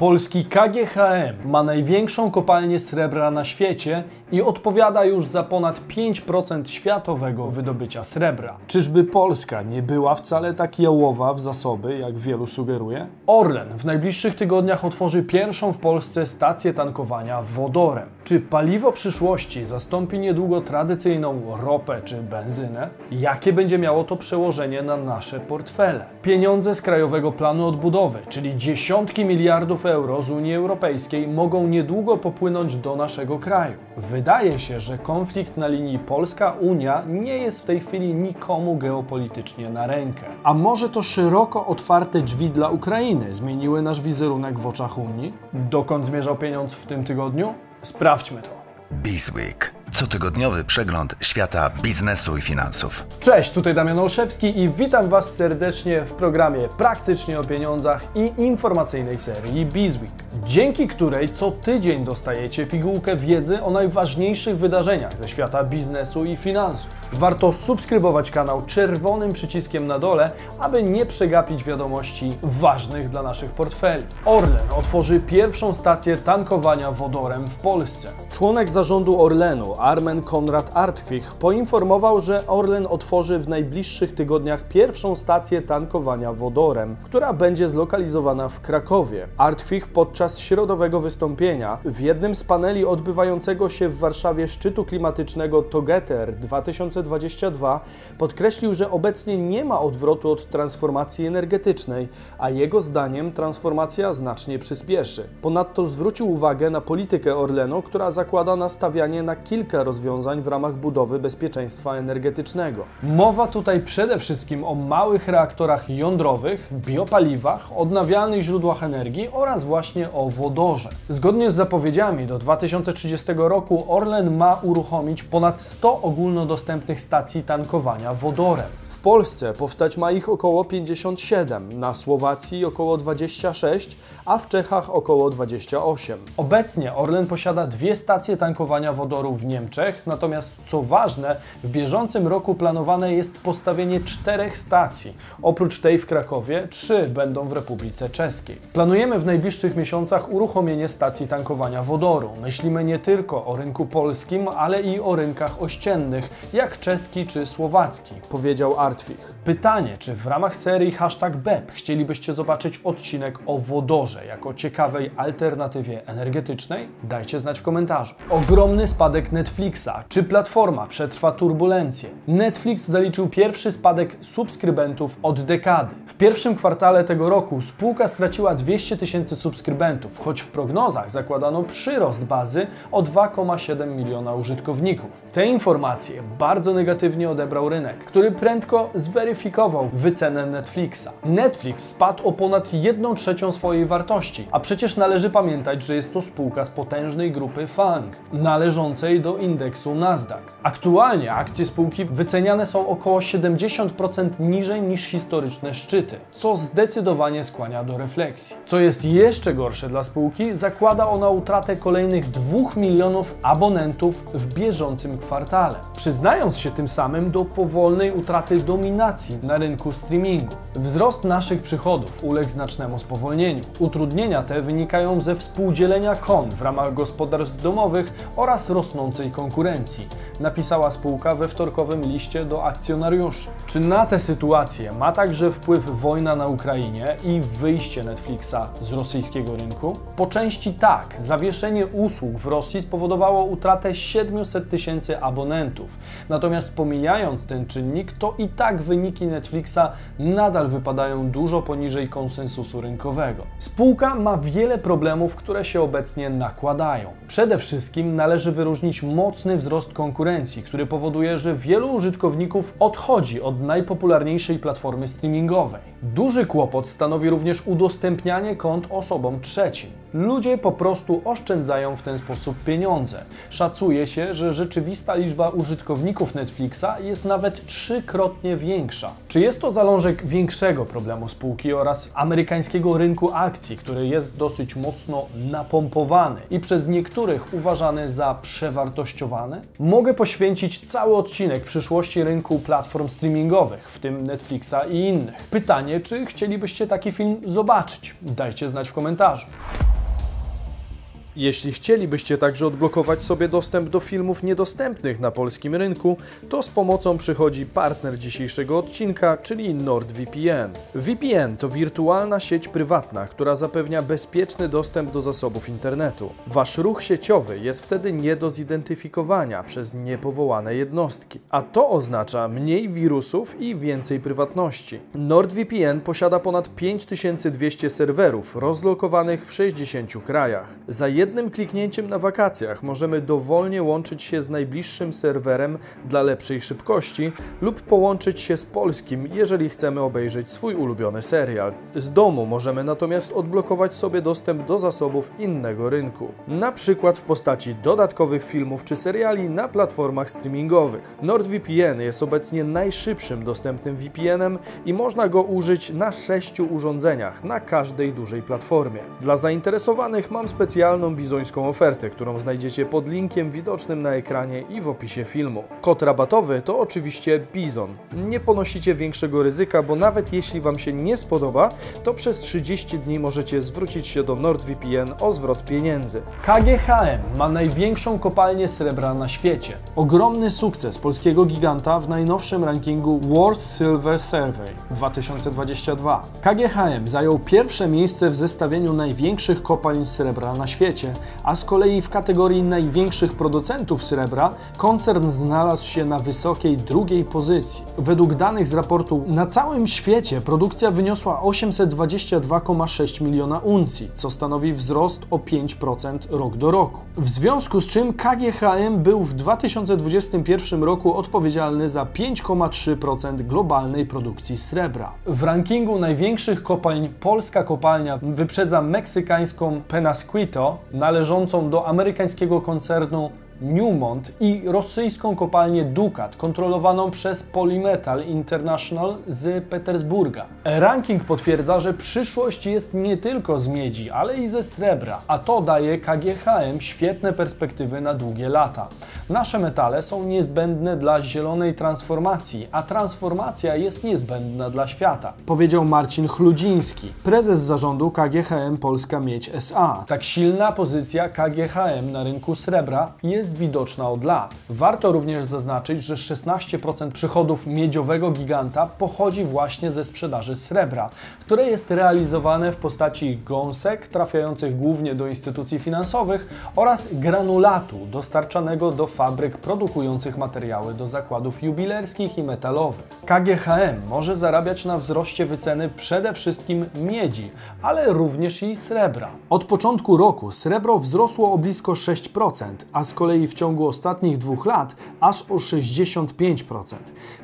Polski KGHM ma największą kopalnię srebra na świecie i odpowiada już za ponad 5% światowego wydobycia srebra. Czyżby Polska nie była wcale tak jałowa w zasoby, jak wielu sugeruje? Orlen w najbliższych tygodniach otworzy pierwszą w Polsce stację tankowania wodorem. Czy paliwo przyszłości zastąpi niedługo tradycyjną ropę czy benzynę? Jakie będzie miało to przełożenie na nasze portfele? Pieniądze z Krajowego Planu Odbudowy, czyli dziesiątki miliardów euro z Unii Europejskiej mogą niedługo popłynąć do naszego kraju. Wydaje się, że konflikt na linii Polska-Unia nie jest w tej chwili nikomu geopolitycznie na rękę. A może to szeroko otwarte drzwi dla Ukrainy zmieniły nasz wizerunek w oczach Unii? Dokąd zmierzał pieniądz w tym tygodniu? Sprawdźmy to. Bizweek. Cotygodniowy przegląd świata biznesu i finansów. Cześć, tutaj Damian Olszewski i witam Was serdecznie w programie Praktycznie o pieniądzach i informacyjnej serii Bizweek, dzięki której co tydzień dostajecie pigułkę wiedzy o najważniejszych wydarzeniach ze świata biznesu i finansów. Warto subskrybować kanał czerwonym przyciskiem na dole, aby nie przegapić wiadomości ważnych dla naszych portfeli. Orlen otworzy pierwszą stację tankowania wodorem w Polsce. Członek zarządu Orlenu, Armen Konrad Artwich, poinformował, że Orlen otworzy w najbliższych tygodniach pierwszą stację tankowania wodorem, która będzie zlokalizowana w Krakowie. Artwich podczas środowego wystąpienia w jednym z paneli odbywającego się w Warszawie szczytu klimatycznego Together 2022 podkreślił, że obecnie nie ma odwrotu od transformacji energetycznej, a jego zdaniem transformacja znacznie przyspieszy. Ponadto zwrócił uwagę na politykę Orlenu, która zakłada nastawianie na kilka rozwiązań w ramach budowy bezpieczeństwa energetycznego. Mowa tutaj przede wszystkim o małych reaktorach jądrowych, biopaliwach, odnawialnych źródłach energii oraz właśnie o wodorze. Zgodnie z zapowiedziami do 2030 roku Orlen ma uruchomić ponad 100 ogólnodostępnych stacji tankowania wodorem. Polsce powstać ma ich około 57, na Słowacji około 26, a w Czechach około 28. Obecnie Orlen posiada dwie stacje tankowania wodoru w Niemczech, natomiast co ważne, w bieżącym roku planowane jest postawienie czterech stacji. Oprócz tej w Krakowie, trzy będą w Republice Czeskiej. Planujemy w najbliższych miesiącach uruchomienie stacji tankowania wodoru. Myślimy nie tylko o rynku polskim, ale i o rynkach ościennych, jak czeski czy słowacki, powiedział Arlen. Martwich. Pytanie, czy w ramach serii hashtag BEP chcielibyście zobaczyć odcinek o wodorze jako ciekawej alternatywie energetycznej? Dajcie znać w komentarzu. Ogromny spadek Netflixa. Czy platforma przetrwa turbulencje? Netflix zaliczył pierwszy spadek subskrybentów od dekady. W pierwszym kwartale tego roku spółka straciła 200 tysięcy subskrybentów, choć w prognozach zakładano przyrost bazy o 2,7 miliona użytkowników. Te informacje bardzo negatywnie odebrał rynek, który prędko zweryfikował wycenę Netflixa. Netflix spadł o ponad 1 trzecią swojej wartości, a przecież należy pamiętać, że jest to spółka z potężnej grupy FANG, należącej do indeksu Nasdaq. Aktualnie akcje spółki wyceniane są około 70% niżej niż historyczne szczyty, co zdecydowanie skłania do refleksji. Co jest jeszcze gorsze dla spółki, zakłada ona utratę kolejnych 2 milionów abonentów w bieżącym kwartale, przyznając się tym samym do powolnej utraty dominacji na rynku streamingu. Wzrost naszych przychodów uległ znacznemu spowolnieniu. Utrudnienia te wynikają ze współdzielenia kon w ramach gospodarstw domowych oraz rosnącej konkurencji, napisała spółka we wtorkowym liście do akcjonariuszy. Czy na tę sytuację ma także wpływ wojna na Ukrainie i wyjście Netflixa z rosyjskiego rynku? Po części tak. Zawieszenie usług w Rosji spowodowało utratę 700 tysięcy abonentów. Natomiast pomijając ten czynnik, to i tak wyniki Netflixa nadal wypadają dużo poniżej konsensusu rynkowego. Spółka ma wiele problemów, które się obecnie nakładają. Przede wszystkim należy wyróżnić mocny wzrost konkurencji, który powoduje, że wielu użytkowników odchodzi od najpopularniejszej platformy streamingowej. Duży kłopot stanowi również udostępnianie kont osobom trzecim. Ludzie po prostu oszczędzają w ten sposób pieniądze. Szacuje się, że rzeczywista liczba użytkowników Netflixa jest nawet trzykrotnie większa. Czy jest to zalążek większego problemu spółki oraz amerykańskiego rynku akcji, który jest dosyć mocno napompowany i przez niektórych uważany za przewartościowany? Mogę poświęcić cały odcinek przyszłości rynku platform streamingowych, w tym Netflixa i innych. Pytanie, czy chcielibyście taki film zobaczyć? Dajcie znać w komentarzu. Jeśli chcielibyście także odblokować sobie dostęp do filmów niedostępnych na polskim rynku, to z pomocą przychodzi partner dzisiejszego odcinka, czyli NordVPN. VPN to wirtualna sieć prywatna, która zapewnia bezpieczny dostęp do zasobów internetu. Wasz ruch sieciowy jest wtedy nie do zidentyfikowania przez niepowołane jednostki, a to oznacza mniej wirusów i więcej prywatności. NordVPN posiada ponad 5200 serwerów rozlokowanych w 60 krajach. Za jednym kliknięciem na wakacjach możemy dowolnie łączyć się z najbliższym serwerem dla lepszej szybkości lub połączyć się z polskim, jeżeli chcemy obejrzeć swój ulubiony serial. Z domu możemy natomiast odblokować sobie dostęp do zasobów innego rynku, na przykład w postaci dodatkowych filmów czy seriali na platformach streamingowych. NordVPN jest obecnie najszybszym dostępnym VPN-em i można go użyć na sześciu urządzeniach na każdej dużej platformie. Dla zainteresowanych mam specjalną bizońską ofertę, którą znajdziecie pod linkiem widocznym na ekranie i w opisie filmu. Kod rabatowy to oczywiście Bizon. Nie ponosicie większego ryzyka, bo nawet jeśli Wam się nie spodoba, to przez 30 dni możecie zwrócić się do NordVPN o zwrot pieniędzy. KGHM ma największą kopalnię srebra na świecie. Ogromny sukces polskiego giganta w najnowszym rankingu World Silver Survey 2022. KGHM zajął pierwsze miejsce w zestawieniu największych kopalń srebra na świecie, a z kolei w kategorii największych producentów srebra koncern znalazł się na wysokiej drugiej pozycji. Według danych z raportu na całym świecie produkcja wyniosła 822,6 miliona uncji, co stanowi wzrost o 5% rok do roku. W związku z czym KGHM był w 2021 roku odpowiedzialny za 5,3% globalnej produkcji srebra. W rankingu największych kopalń polska kopalnia wyprzedza meksykańską Penasquito, należącą do amerykańskiego koncernu Newmont i rosyjską kopalnię Dukat, kontrolowaną przez Polymetal International z Petersburga. Ranking potwierdza, że przyszłość jest nie tylko z miedzi, ale i ze srebra, a to daje KGHM świetne perspektywy na długie lata. Nasze metale są niezbędne dla zielonej transformacji, a transformacja jest niezbędna dla świata, powiedział Marcin Chludziński, prezes zarządu KGHM Polska Miedź SA. Tak silna pozycja KGHM na rynku srebra jest widoczna od lat. Warto również zaznaczyć, że 16% przychodów miedziowego giganta pochodzi właśnie ze sprzedaży srebra, które jest realizowane w postaci gąsek trafiających głównie do instytucji finansowych oraz granulatu dostarczanego do fabryk produkujących materiały do zakładów jubilerskich i metalowych. KGHM może zarabiać na wzroście wyceny przede wszystkim miedzi, ale również i srebra. Od początku roku srebro wzrosło o blisko 6%, a z kolei w ciągu ostatnich dwóch lat aż o 65%.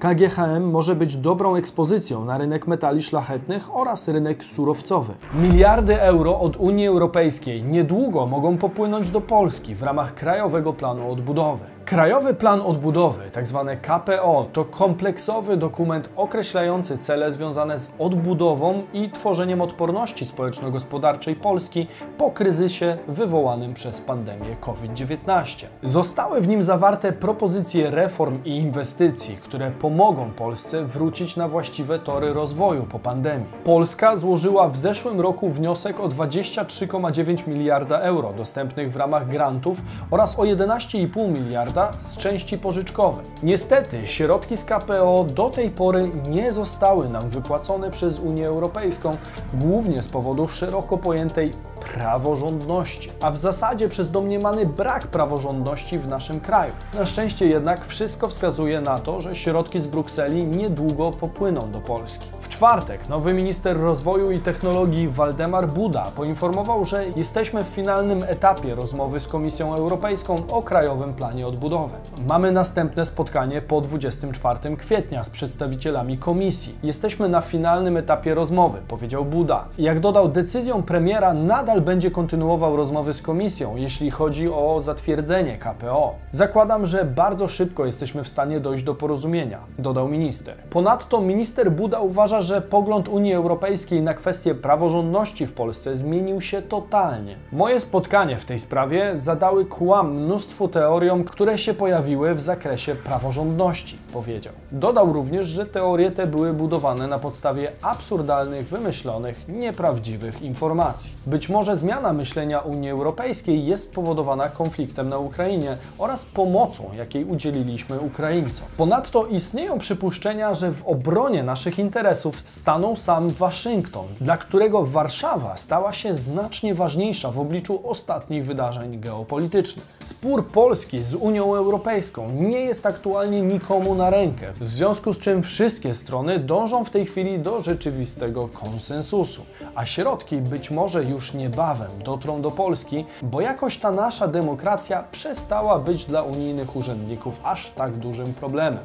KGHM może być dobrą ekspozycją na rynek metali szlachetnych oraz rynek surowcowy. Miliardy euro od Unii Europejskiej niedługo mogą popłynąć do Polski w ramach Krajowego Planu Odbudowy. Krajowy Plan Odbudowy, tzw. KPO, to kompleksowy dokument określający cele związane z odbudową i tworzeniem odporności społeczno-gospodarczej Polski po kryzysie wywołanym przez pandemię COVID-19. Zostały w nim zawarte propozycje reform i inwestycji, które pomogą Polsce wrócić na właściwe tory rozwoju po pandemii. Polska złożyła w zeszłym roku wniosek o 23,9 miliarda euro dostępnych w ramach grantów oraz o 11,5 miliarda z części pożyczkowej. Niestety, środki z KPO do tej pory nie zostały nam wypłacone przez Unię Europejską, głównie z powodu szeroko pojętej praworządności, a w zasadzie przez domniemany brak praworządności w naszym kraju. Na szczęście jednak wszystko wskazuje na to, że środki z Brukseli niedługo popłyną do Polski. W czwartek nowy minister rozwoju i technologii Waldemar Buda poinformował, że jesteśmy w finalnym etapie rozmowy z Komisją Europejską o Krajowym Planie Odbudowy. Mamy następne spotkanie po 24 kwietnia z przedstawicielami Komisji. Jesteśmy na finalnym etapie rozmowy, powiedział Buda. Jak dodał, decyzją premiera nadal będzie kontynuował rozmowy z Komisją, jeśli chodzi o zatwierdzenie KPO. Zakładam, że bardzo szybko jesteśmy w stanie dojść do porozumienia, dodał minister. Ponadto minister Buda uważa, że pogląd Unii Europejskiej na kwestię praworządności w Polsce zmienił się totalnie. Moje spotkanie w tej sprawie zadały kłam mnóstwu teoriom, które się pojawiły w zakresie praworządności, powiedział. Dodał również, że teorie te były budowane na podstawie absurdalnych, wymyślonych, nieprawdziwych informacji. Być może zmiana myślenia Unii Europejskiej jest spowodowana konfliktem na Ukrainie oraz pomocą, jakiej udzieliliśmy Ukraińcom. Ponadto istnieją przypuszczenia, że w obronie naszych interesów stanął sam Waszyngton, dla którego Warszawa stała się znacznie ważniejsza w obliczu ostatnich wydarzeń geopolitycznych. Spór Polski z Unią Europejską nie jest aktualnie nikomu na rękę, w związku z czym wszystkie strony dążą w tej chwili do rzeczywistego konsensusu, a środki być może już niebawem dotrą do Polski, bo jakoś ta nasza demokracja przestała być dla unijnych urzędników aż tak dużym problemem.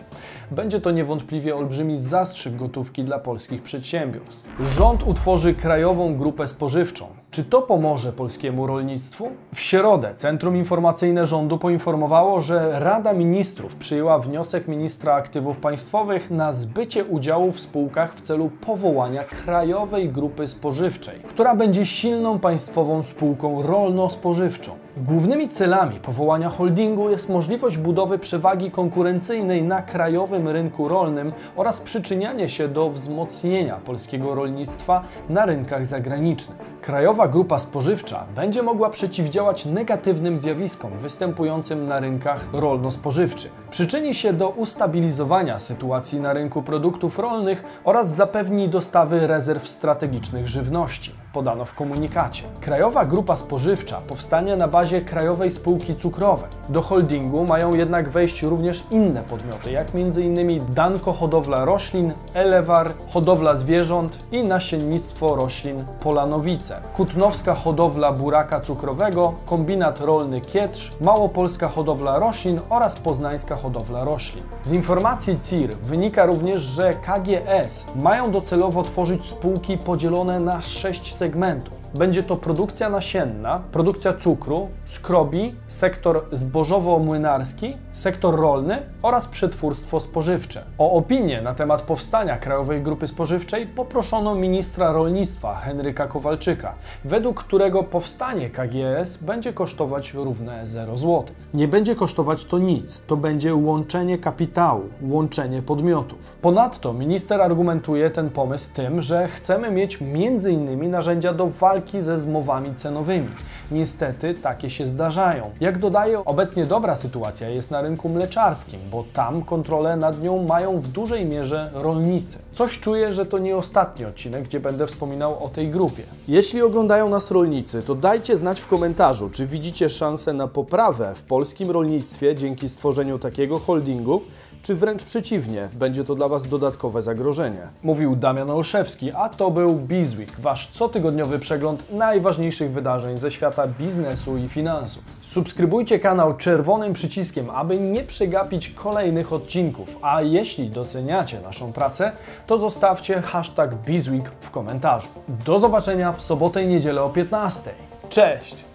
Będzie to niewątpliwie olbrzymi zastrzyk gotówki dla polskich przedsiębiorstw. Rząd utworzy krajową grupę spożywczą. Czy to pomoże polskiemu rolnictwu? W środę Centrum Informacyjne Rządu poinformowało, że Rada Ministrów przyjęła wniosek ministra aktywów państwowych na zbycie udziału w spółkach w celu powołania krajowej grupy spożywczej, która będzie silną państwową spółką rolno-spożywczą. Głównymi celami powołania holdingu jest możliwość budowy przewagi konkurencyjnej na krajowym rynku rolnym oraz przyczynianie się do wzmocnienia polskiego rolnictwa na rynkach zagranicznych. Krajowa Grupa Spożywcza będzie mogła przeciwdziałać negatywnym zjawiskom występującym na rynkach rolno-spożywczych. Przyczyni się do ustabilizowania sytuacji na rynku produktów rolnych oraz zapewni dostawy rezerw strategicznych żywności, podano w komunikacie. Krajowa Grupa Spożywcza powstanie na bazie Krajowej Spółki Cukrowej. Do holdingu mają jednak wejść również inne podmioty, jak m.in. Danko Hodowla Roślin, Elewar, Hodowla Zwierząt i Nasiennictwo Roślin Polanowice, Kutnowska Hodowla Buraka Cukrowego, Kombinat Rolny Kietrz, Małopolska Hodowla Roślin oraz Poznańska Hodowla Roślin. Z informacji CIR wynika również, że KGS mają docelowo tworzyć spółki podzielone na sześć segmentów. Będzie to produkcja nasienna, produkcja cukru, skrobi, sektor zbożowo-młynarski, sektor rolny oraz przetwórstwo spożywcze. O opinię na temat powstania Krajowej Grupy Spożywczej poproszono ministra rolnictwa Henryka Kowalczyka, według którego powstanie KGS będzie kosztować równe 0 zł. Nie będzie kosztować to nic, to będzie łączenie kapitału, łączenie podmiotów. Ponadto minister argumentuje ten pomysł tym, że chcemy mieć m.in. narzędzia do walki ze zmowami cenowymi. Niestety takie się zdarzają. Jak dodaje, obecnie dobra sytuacja jest na rynku mleczarskim, bo tam kontrolę nad nią mają w dużej mierze rolnicy. Coś czuję, że to nie ostatni odcinek, gdzie będę wspominał o tej grupie. Jeśli oglądają nas rolnicy, to dajcie znać w komentarzu, czy widzicie szansę na poprawę w polskim rolnictwie dzięki stworzeniu takiego holdingu, czy wręcz przeciwnie, będzie to dla Was dodatkowe zagrożenie. Mówił Damian Olszewski, a to był Bizweek, Wasz cotygodniowy przegląd najważniejszych wydarzeń ze świata biznesu i finansów. Subskrybujcie kanał czerwonym przyciskiem, aby nie przegapić kolejnych odcinków, a jeśli doceniacie naszą pracę, to zostawcie hashtag Bizweek w komentarzu. Do zobaczenia w sobotę i niedzielę o 15. Cześć!